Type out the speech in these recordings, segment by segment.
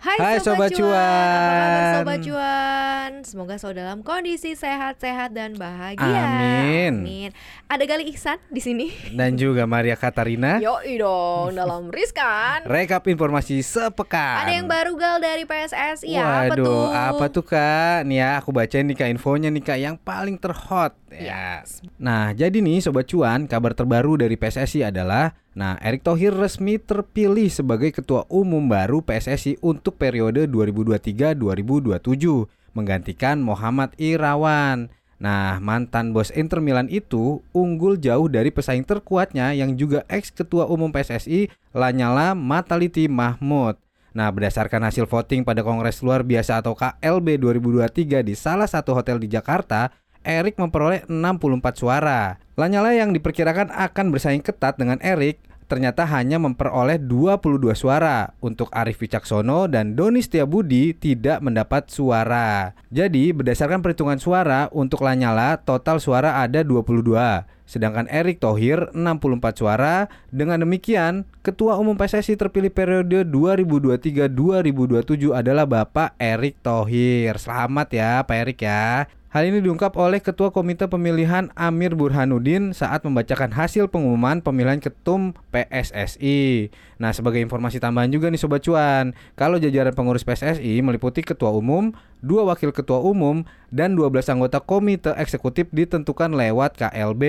Hai, Hai, Sobat, Sobat Cuan. Apa kabar Cuan? Sobat Cuan? Semoga selalu dalam kondisi sehat-sehat dan bahagia. Amin. Amin. Ada Gali Ihsan di sini. dan juga Maria Katarina. Yoi dong dalam Riskan. Rekap informasi sepekan. Ada yang baru gal dari PSSI ya, apa Waduh, tuh? apa tuh kak? Nih ya, aku bacain nih kak infonya nih kak yang paling terhot. Ya. Nah, jadi nih Sobat Cuan, kabar terbaru dari PSSI adalah Nah, Erick Thohir resmi terpilih sebagai Ketua Umum baru PSSI untuk periode 2023-2027, menggantikan Muhammad Irawan. Nah, mantan bos Inter Milan itu unggul jauh dari pesaing terkuatnya yang juga ex Ketua Umum PSSI Lanyala Mataliti Mahmud. Nah, berdasarkan hasil voting pada Kongres Luar Biasa atau KLB 2023 di salah satu hotel di Jakarta, Erik memperoleh 64 suara. Lanyala yang diperkirakan akan bersaing ketat dengan Erik ternyata hanya memperoleh 22 suara. Untuk Arif Wicaksono dan Doni Setiabudi tidak mendapat suara. Jadi, berdasarkan perhitungan suara untuk Lanyala total suara ada 22. Sedangkan Erick Thohir 64 suara. Dengan demikian, Ketua Umum PSSI terpilih periode 2023-2027 adalah Bapak Erick Thohir. Selamat ya Pak Erick ya. Hal ini diungkap oleh Ketua Komite Pemilihan Amir Burhanuddin saat membacakan hasil pengumuman pemilihan ketum PSSI. Nah, sebagai informasi tambahan juga nih Sobat Cuan, kalau jajaran pengurus PSSI meliputi Ketua Umum, dua Wakil Ketua Umum, dan 12 anggota Komite Eksekutif ditentukan lewat KLB.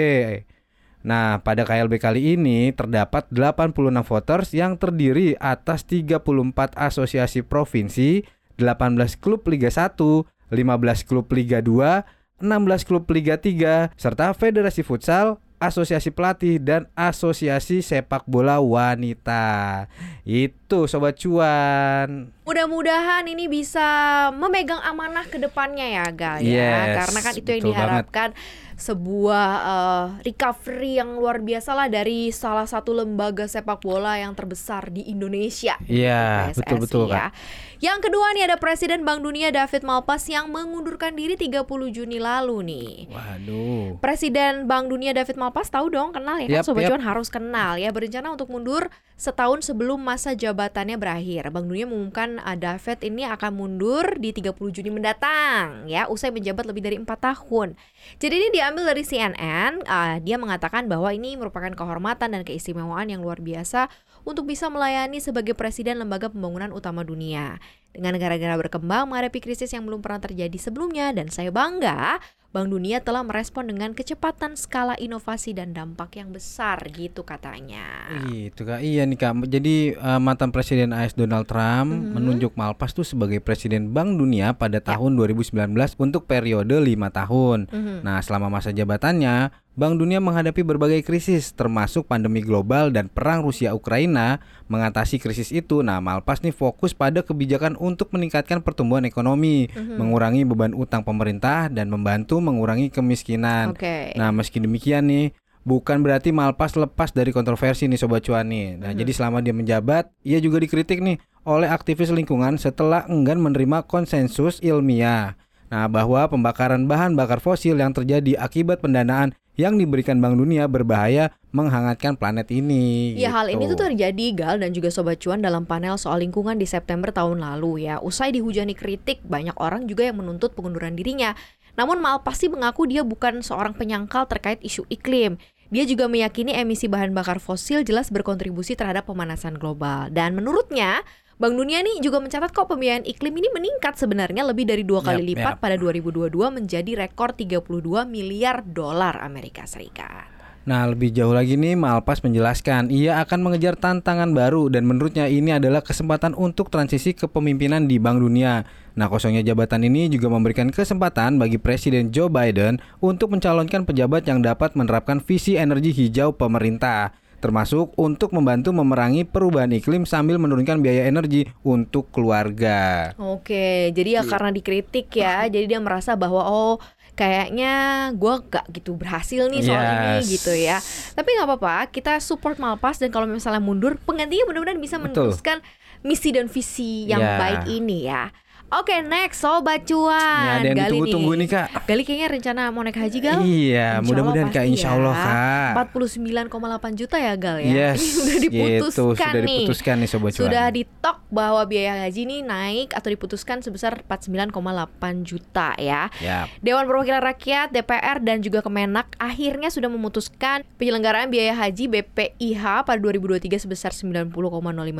Nah, pada KLB kali ini terdapat 86 voters yang terdiri atas 34 asosiasi provinsi, 18 klub Liga 1, 15 klub Liga 2, 16 klub Liga 3, serta Federasi Futsal, Asosiasi Pelatih, dan Asosiasi Sepak Bola Wanita. Itu Sobat Cuan. Mudah-mudahan ini bisa memegang amanah ke depannya ya, Gal ya. Yes, Karena kan itu yang betul banget. diharapkan sebuah eh, recovery yang luar biasa lah dari salah satu lembaga sepak bola yang terbesar di Indonesia. Iya, PSSI betul-betul ya. Kak. Yang kedua nih ada Presiden Bank Dunia David Malpass yang mengundurkan diri 30 Juni lalu nih. Waduh. Presiden Bank Dunia David Malpass tahu dong kenal ya kan Yap, Sobat yap. Cuan harus kenal ya berencana untuk mundur setahun sebelum masa jabatannya berakhir. Bank Dunia mengumumkan uh, David ini akan mundur di 30 Juni mendatang ya usai menjabat lebih dari empat tahun. Jadi ini diambil dari CNN, uh, dia mengatakan bahwa ini merupakan kehormatan dan keistimewaan yang luar biasa untuk bisa melayani sebagai presiden lembaga pembangunan utama dunia. Dengan negara-negara berkembang menghadapi krisis yang belum pernah terjadi sebelumnya dan saya bangga Bank Dunia telah merespon dengan kecepatan skala inovasi dan dampak yang besar gitu katanya. Itu kak, iya nih kak. Jadi eh, mantan Presiden AS Donald Trump Mhm. menunjuk Malpass tuh sebagai Presiden Bank Dunia pada tahun 2019 untuk periode lima tahun. Mhm. Nah, selama masa jabatannya, Bank Dunia menghadapi berbagai krisis, termasuk pandemi global dan perang Rusia Ukraina. Mengatasi krisis itu, nah Malpass nih fokus pada kebijakan untuk meningkatkan pertumbuhan ekonomi, Mhm. mengurangi beban utang pemerintah dan membantu mengurangi kemiskinan. Oke. Nah, meski demikian nih, bukan berarti Malpas lepas dari kontroversi nih Sobat Cuan nih. Nah, Mhm. jadi selama dia menjabat, ia juga dikritik nih oleh aktivis lingkungan setelah enggan menerima konsensus ilmiah. Nah, bahwa pembakaran bahan bakar fosil yang terjadi akibat pendanaan yang diberikan Bank Dunia berbahaya menghangatkan planet ini. Ya hal ini gitu. tuh terjadi Gal dan juga Sobat Cuan dalam panel soal lingkungan di September tahun lalu ya. Usai dihujani kritik, banyak orang juga yang menuntut pengunduran dirinya. Namun Malpass sih mengaku dia bukan seorang penyangkal terkait isu iklim. Dia juga meyakini emisi bahan bakar fosil jelas berkontribusi terhadap pemanasan global. Dan menurutnya, Bank Dunia nih juga mencatat kok pembiayaan iklim ini meningkat sebenarnya lebih dari dua kali Yap, lipat yap. pada 2022 menjadi rekor 32 miliar dolar Amerika Serikat. Nah, lebih jauh lagi nih, Malpas menjelaskan ia akan mengejar tantangan baru dan menurutnya ini adalah kesempatan untuk transisi kepemimpinan di Bank Dunia. Nah, kosongnya jabatan ini juga memberikan kesempatan bagi Presiden Joe Biden untuk mencalonkan pejabat yang dapat menerapkan visi energi hijau pemerintah termasuk untuk membantu memerangi perubahan iklim sambil menurunkan biaya energi untuk keluarga. Oke, jadi ya karena dikritik ya, jadi dia merasa bahwa oh kayaknya gue gak gitu berhasil nih soal ini Yes. gitu ya. Tapi nggak apa-apa, kita support Malpas dan kalau misalnya mundur, penggantinya mudah-mudahan bisa Betul. meneruskan misi dan visi yang Ya. baik ini ya. Oke, next sobat cuan. Ini ada yang Gali ditunggu-tunggu nih, Kak. Gali kayaknya rencana mau naik haji Gal. Iya, mudah-mudahan Kak, pasti insya Allah, ya. Kak. 49,8 juta ya Gal ya. Yes, Ini udah diputuskan gitu, sudah nih. diputuskan nih Sobat Cuan. Sudah ditok bahwa biaya haji ini naik atau diputuskan sebesar 49,8 juta ya. Ya. Dewan Perwakilan Rakyat, DPR dan juga Kemenak akhirnya sudah memutuskan penyelenggaraan biaya haji BPIH pada 2023 sebesar 90,05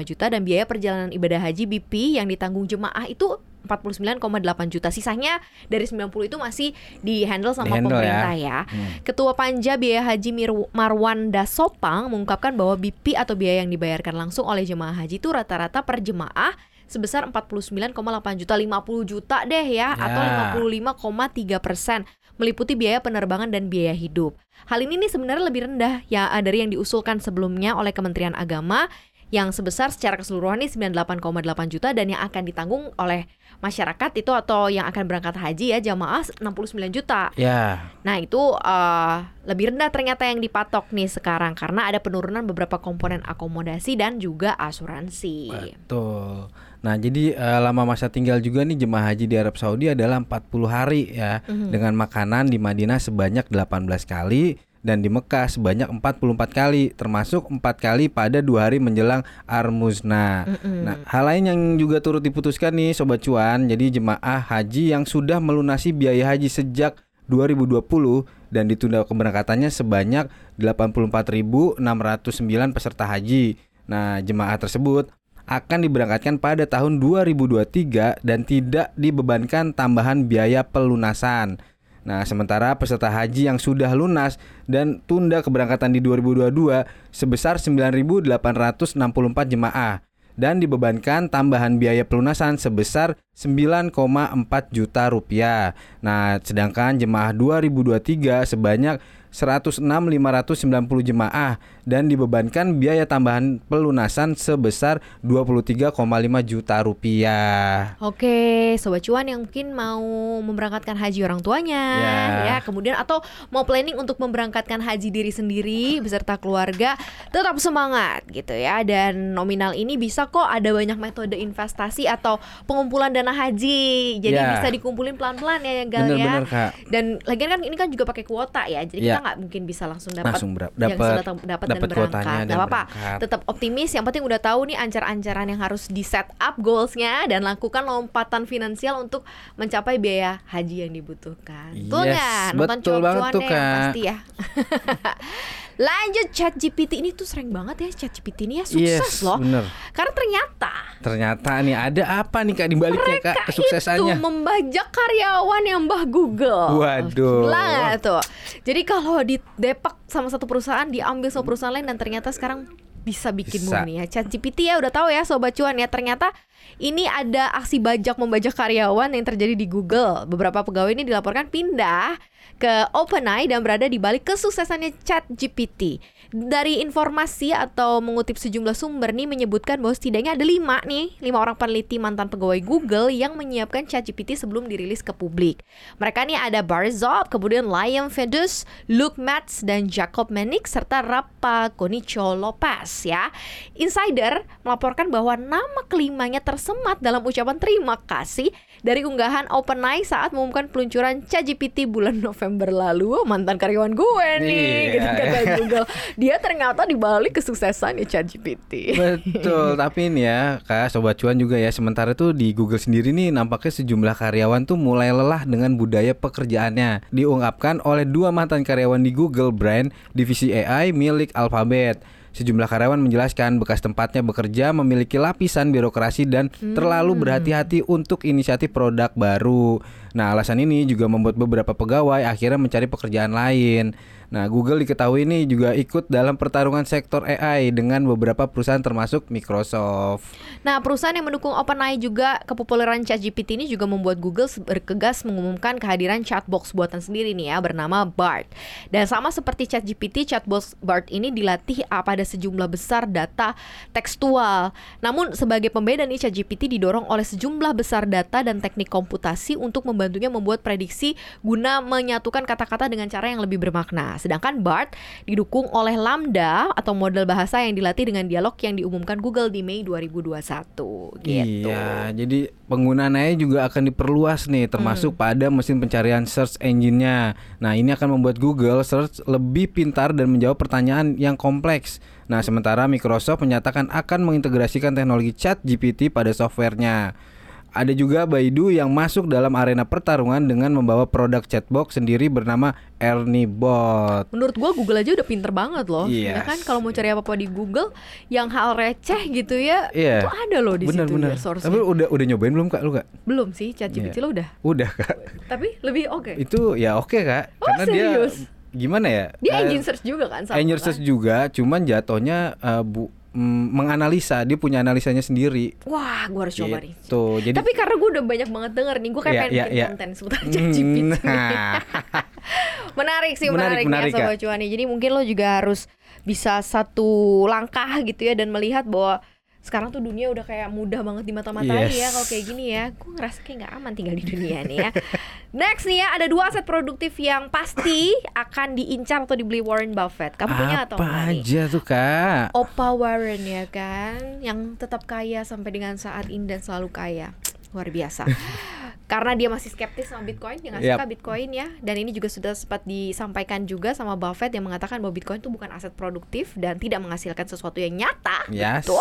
juta dan biaya perjalanan ibadah haji BP yang ditanggung jemaah itu 49,8 juta. Sisanya dari 90 itu masih di-handle sama Di-handle pemerintah ya. ya. Ketua Panja Biaya Haji Marwan Dasopang mengungkapkan bahwa BP atau biaya yang dibayarkan langsung oleh jemaah haji itu rata-rata per jemaah sebesar 49,8 juta 50 juta deh ya, Ya. atau 55,3 persen meliputi biaya penerbangan dan biaya hidup. Hal ini nih sebenarnya lebih rendah ya dari yang diusulkan sebelumnya oleh Kementerian Agama yang sebesar secara keseluruhan nih 98,8 juta dan yang akan ditanggung oleh masyarakat itu atau yang akan berangkat haji ya jamaah 69 juta. Ya, Nah itu eh, lebih rendah ternyata yang dipatok nih sekarang karena ada penurunan beberapa komponen akomodasi dan juga asuransi. betul. Nah, jadi eh, lama masa tinggal juga nih jemaah haji di Arab Saudi adalah 40 hari ya Mhm. dengan makanan di Madinah sebanyak 18 kali dan di Mekah sebanyak 44 kali termasuk 4 kali pada dua hari menjelang Armuzna. Mm-mm. Nah, hal lain yang juga turut diputuskan nih sobat cuan, jadi jemaah haji yang sudah melunasi biaya haji sejak 2020 dan ditunda keberangkatannya sebanyak 84.609 peserta haji. Nah, jemaah tersebut akan diberangkatkan pada tahun 2023 dan tidak dibebankan tambahan biaya pelunasan. Nah, sementara peserta haji yang sudah lunas dan tunda keberangkatan di 2022 sebesar 9.864 jemaah dan dibebankan tambahan biaya pelunasan sebesar 9,4 juta rupiah. Nah, sedangkan jemaah 2023 sebanyak 106.590 jemaah dan dibebankan biaya tambahan pelunasan sebesar 23,5 juta rupiah. Oke, sobat cuan yang mungkin mau memberangkatkan haji orang tuanya, Ya. ya, kemudian atau mau planning untuk memberangkatkan haji diri sendiri beserta keluarga, tetap semangat gitu ya. Dan nominal ini bisa kok ada banyak metode investasi atau pengumpulan dana haji, jadi Ya. bisa dikumpulin pelan-pelan ya, Gal ya. Bener-bener Kak. Dan lagian kan ini kan juga pakai kuota ya, jadi Ya. kita nggak mungkin bisa langsung dapat Langsung yang dapat sudah dapat dan berangkat. Nggak apa-apa, tetap optimis. Yang penting udah tahu nih ancar-ancaran yang harus di set up goalsnya dan lakukan lompatan finansial untuk mencapai biaya haji yang dibutuhkan. Yes, nggak? Nonton betul banget tuh, deh Kak. pasti ya. Lanjut chat GPT ini tuh sering banget ya chat GPT ini ya sukses yes, loh. bener. Karena ternyata Ternyata nih ada apa nih Kak di baliknya Kak kesuksesannya? itu membajak karyawan yang mbah Google. Waduh. Gila nggak tuh. Jadi kalau di depak sama satu perusahaan diambil sama perusahaan lain dan ternyata sekarang bisa bikin Bisa. movie ya. ChatGPT ya udah tahu ya sobat cuan ya. Ternyata ini ada aksi bajak membajak karyawan yang terjadi di Google. Beberapa pegawai ini dilaporkan pindah ke OpenAI dan berada di balik kesuksesannya ChatGPT. Dari informasi atau mengutip sejumlah sumber nih menyebutkan bahwa setidaknya ada lima nih, lima orang peneliti mantan pegawai Google yang menyiapkan ChatGPT sebelum dirilis ke publik. Mereka nih ada Barry Zob, kemudian Liam Fedus, Luke Matz, dan Jacob Menik serta Rapa Konicho Lopez ya. Insider melaporkan bahwa nama kelimanya tersemat dalam ucapan terima kasih dari unggahan OpenAI saat mengumumkan peluncuran ChatGPT bulan November lalu. Oh, Mantan karyawan gue nih, Iya. gitu kata Google. Dia ternyata dibalik kesuksesan ya ChatGPT. Betul, tapi ini ya Kak Sobat Cuan juga ya Sementara tuh di Google sendiri nih Nampaknya sejumlah karyawan tuh mulai lelah dengan budaya pekerjaannya Diungkapkan oleh dua mantan karyawan di Google Brand Divisi AI milik Alphabet Sejumlah karyawan menjelaskan bekas tempatnya bekerja memiliki lapisan birokrasi dan terlalu berhati-hati untuk inisiatif produk baru. Nah, alasan ini juga membuat beberapa pegawai akhirnya mencari pekerjaan lain. Nah, Google diketahui ini juga ikut dalam pertarungan sektor AI dengan beberapa perusahaan termasuk Microsoft. Nah, perusahaan yang mendukung OpenAI juga kepopuleran ChatGPT ini juga membuat Google bergegas mengumumkan kehadiran chatbox buatan sendiri nih ya bernama Bard. Dan sama seperti ChatGPT, chatbox Bard ini dilatih pada sejumlah besar data tekstual. Namun sebagai pembeda nih ChatGPT didorong oleh sejumlah besar data dan teknik komputasi untuk membantunya membuat prediksi guna menyatukan kata-kata dengan cara yang lebih bermakna. Sedangkan Bard didukung oleh Lambda atau model bahasa yang dilatih dengan dialog yang diumumkan Google di Mei 2021 gitu. Iya, jadi penggunaan AI juga akan diperluas nih termasuk pada mesin pencarian search engine-nya. Nah, ini akan membuat Google Search lebih pintar dan menjawab pertanyaan yang kompleks. Nah, sementara Microsoft menyatakan akan mengintegrasikan teknologi Chat GPT pada softwarenya. Ada juga Baidu yang masuk dalam arena pertarungan dengan membawa produk chatbox sendiri bernama Ernie Bot. Menurut gua Google aja udah pinter banget loh. Yes. Ya kan kalau mau cari apa-apa di Google yang hal receh gitu ya, Iya. itu ada loh di bener, situ bener. ya Tapi udah udah nyobain belum kak lu kak? Belum sih, ChatGPT Iya. lo udah. Udah kak. Tapi lebih oke. Itu ya oke kak. Oh, Karena serius? dia gimana ya? Dia Eh, engine search juga kan sama engine kan? search juga, cuman jatuhnya eh, bu mm, menganalisa. Dia punya analisanya sendiri. Wah, gua harus coba nih. Gitu. Jadi Tapi karena gue udah banyak banget denger nih, gue kayak Iya, pengen iya, bikin iya. konten seputar ChatGPT. Nah. menarik sih, Menarik, menarik, menarik, ya Sobat Kak. Cuani. Jadi mungkin lo juga harus bisa satu langkah gitu ya dan melihat bahwa sekarang tuh dunia udah kayak mudah banget di mata-matai Yes. ya kalau kayak gini ya. Gue ngerasa kayak nggak aman tinggal di dunia nih ya. Next nih ya, ada dua aset produktif yang pasti akan diincar atau dibeli Warren Buffett. Kamu punya atau Apa enggak nih? aja tuh kak? Opa Warren ya kan yang tetap kaya sampai dengan saat ini dan selalu kaya luar biasa karena dia masih skeptis sama Bitcoin dia nggak suka Bitcoin ya dan ini juga sudah sempat disampaikan juga sama Buffett yang mengatakan bahwa Bitcoin itu bukan aset produktif dan tidak menghasilkan sesuatu yang nyata Yes. betul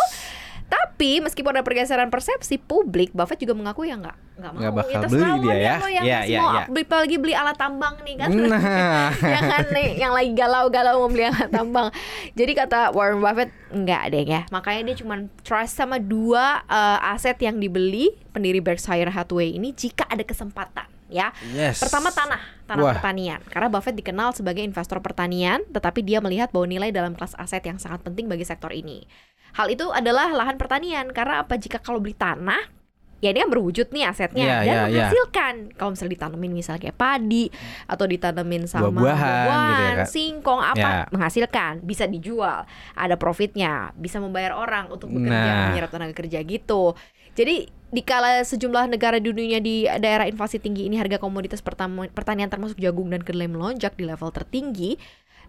tapi meskipun ada pergeseran persepsi publik, Buffett juga mengaku ya nggak nggak mau. Nggak bakal ya, beli dia ya. Iya, iya, mau iya. beli lagi beli alat tambang nih kan. Nah. yang kan nih, yang lagi galau-galau mau beli alat tambang. Jadi kata Warren Buffett enggak deh ya. Makanya dia cuma trust sama dua eh, aset yang dibeli pendiri Berkshire Hathaway ini jika ada kesempatan ya. Yes. Pertama tanah, tanah Wah. pertanian. Karena Buffett dikenal sebagai investor pertanian, tetapi dia melihat bahwa nilai dalam kelas aset yang sangat penting bagi sektor ini. Hal itu adalah lahan pertanian. Karena apa jika kalau beli tanah Ya ini kan berwujud nih asetnya Iya, dan iya, iya. menghasilkan. Kalau misalnya ditanemin misalnya kayak padi atau ditanemin sama Buah-buahan gitu ya, Kak. singkong apa Ya. menghasilkan, bisa dijual, ada profitnya, bisa membayar orang untuk bekerja, Nah. menyerap tenaga kerja gitu. Jadi dikala sejumlah negara di dunia di daerah inflasi tinggi ini harga komoditas pertanian termasuk jagung dan kedelai melonjak di level tertinggi.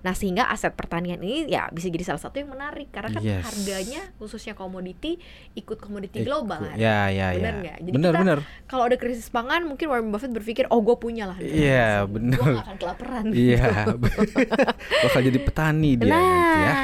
Nah, sehingga aset pertanian ini ya bisa jadi salah satu yang menarik karena kan Yes. harganya khususnya komoditi ikut komoditi global. kan. Ya, ya, Bener ya. Jadi bener, kita bener. Kalau ada krisis pangan, mungkin Warren Buffett berpikir, oh gue punya lah. Iya, bener. Gue gak akan kelaparan. Iya. Bakal jadi petani dia nah, nanti ya.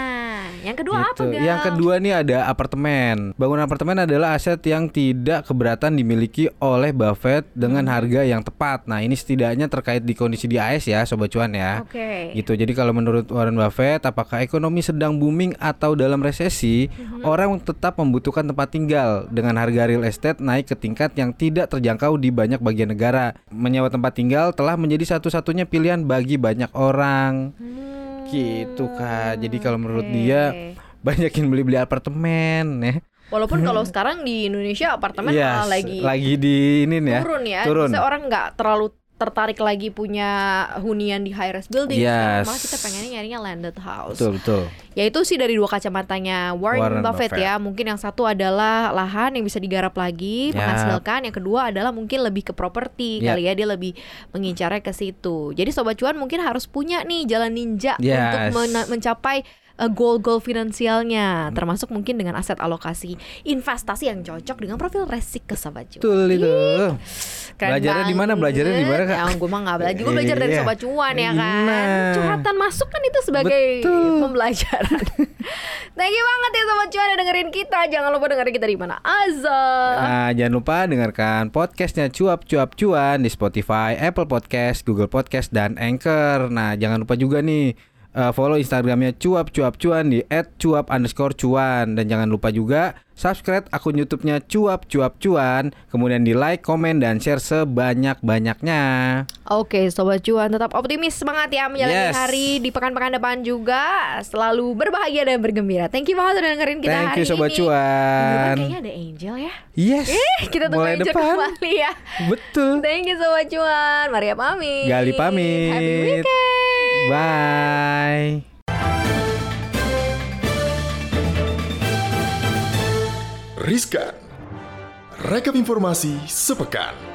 Yang kedua apa Gitu. Gal? Yang kedua nih ada apartemen. Bangunan apartemen adalah aset yang tidak keberatan dimiliki oleh Buffett dengan Hmm. harga yang tepat. Nah, ini setidaknya terkait di kondisi di AS ya, sobat cuan ya. Oke. Gitu. Jadi kalau menurut Warren Buffett, apakah ekonomi sedang booming atau dalam resesi, Mhm. orang tetap membutuhkan tempat tinggal dengan harga real estate naik ke tingkat yang tidak terjangkau di banyak bagian negara. Menyewa tempat tinggal telah menjadi satu-satunya pilihan bagi banyak orang. Hmm, Gitu, Kak. Jadi kalau menurut oke. dia, banyakin beli-beli apartemen ya. Walaupun kalau sekarang di Indonesia apartemen Yes, lagi lagi di ini nih ya. turun ya. turun. Orang nggak terlalu tertarik lagi punya hunian di high rise building. Yes. malah kita pengennya nyarinya landed house. Betul, betul. Ya itu sih dari dua kacamatanya Warren, Warren Buffett, Buffett. ya. Mungkin yang satu adalah lahan yang bisa digarap lagi, Yap. menghasilkan. Yang kedua adalah mungkin lebih ke properti Yap. kali ya dia lebih mengincarnya ke situ. Jadi sobat cuan mungkin harus punya nih jalan ninja Yes. untuk mena- mencapai goal-goal finansialnya, termasuk mungkin dengan aset alokasi investasi yang cocok dengan profil resiko sobat cuan. Betul itu. Keren Belajarnya di mana? Belajarnya di mana, Kak? Ya, gue mah nggak belajar. Gue belajar dari Iya. sobat cuan ya kan. Nah. Curhatan masuk kan itu sebagai Betul. pembelajaran. Thank you banget ya sobat cuan yang dengerin kita. Jangan lupa dengerin kita di mana aja. Nah, jangan lupa dengarkan podcastnya Cuap Cuap Cuan di Spotify, Apple Podcast, Google Podcast, dan Anchor. Nah, jangan lupa juga nih eh, follow Instagramnya Cuap Cuap Cuan di @cuap underscore cuan dan jangan lupa juga subscribe akun YouTube-nya Cuap Cuap Cuan. Kemudian di like, komen, dan share sebanyak banyaknya. Oke, sobat cuan tetap optimis semangat ya menjalani Yes. hari di pekan-pekan depan juga selalu berbahagia dan bergembira. Thank you banget udah dengerin kita Thank hari you sobat ini. Cuan. kayaknya ada Angel ya. Yes. Kita tunggu mulai Angel depan. kembali ya. Betul. Thank you sobat cuan. Maria pamit. Gali pamit. Happy weekend. Bye. Riskan. Rekap informasi sepekan.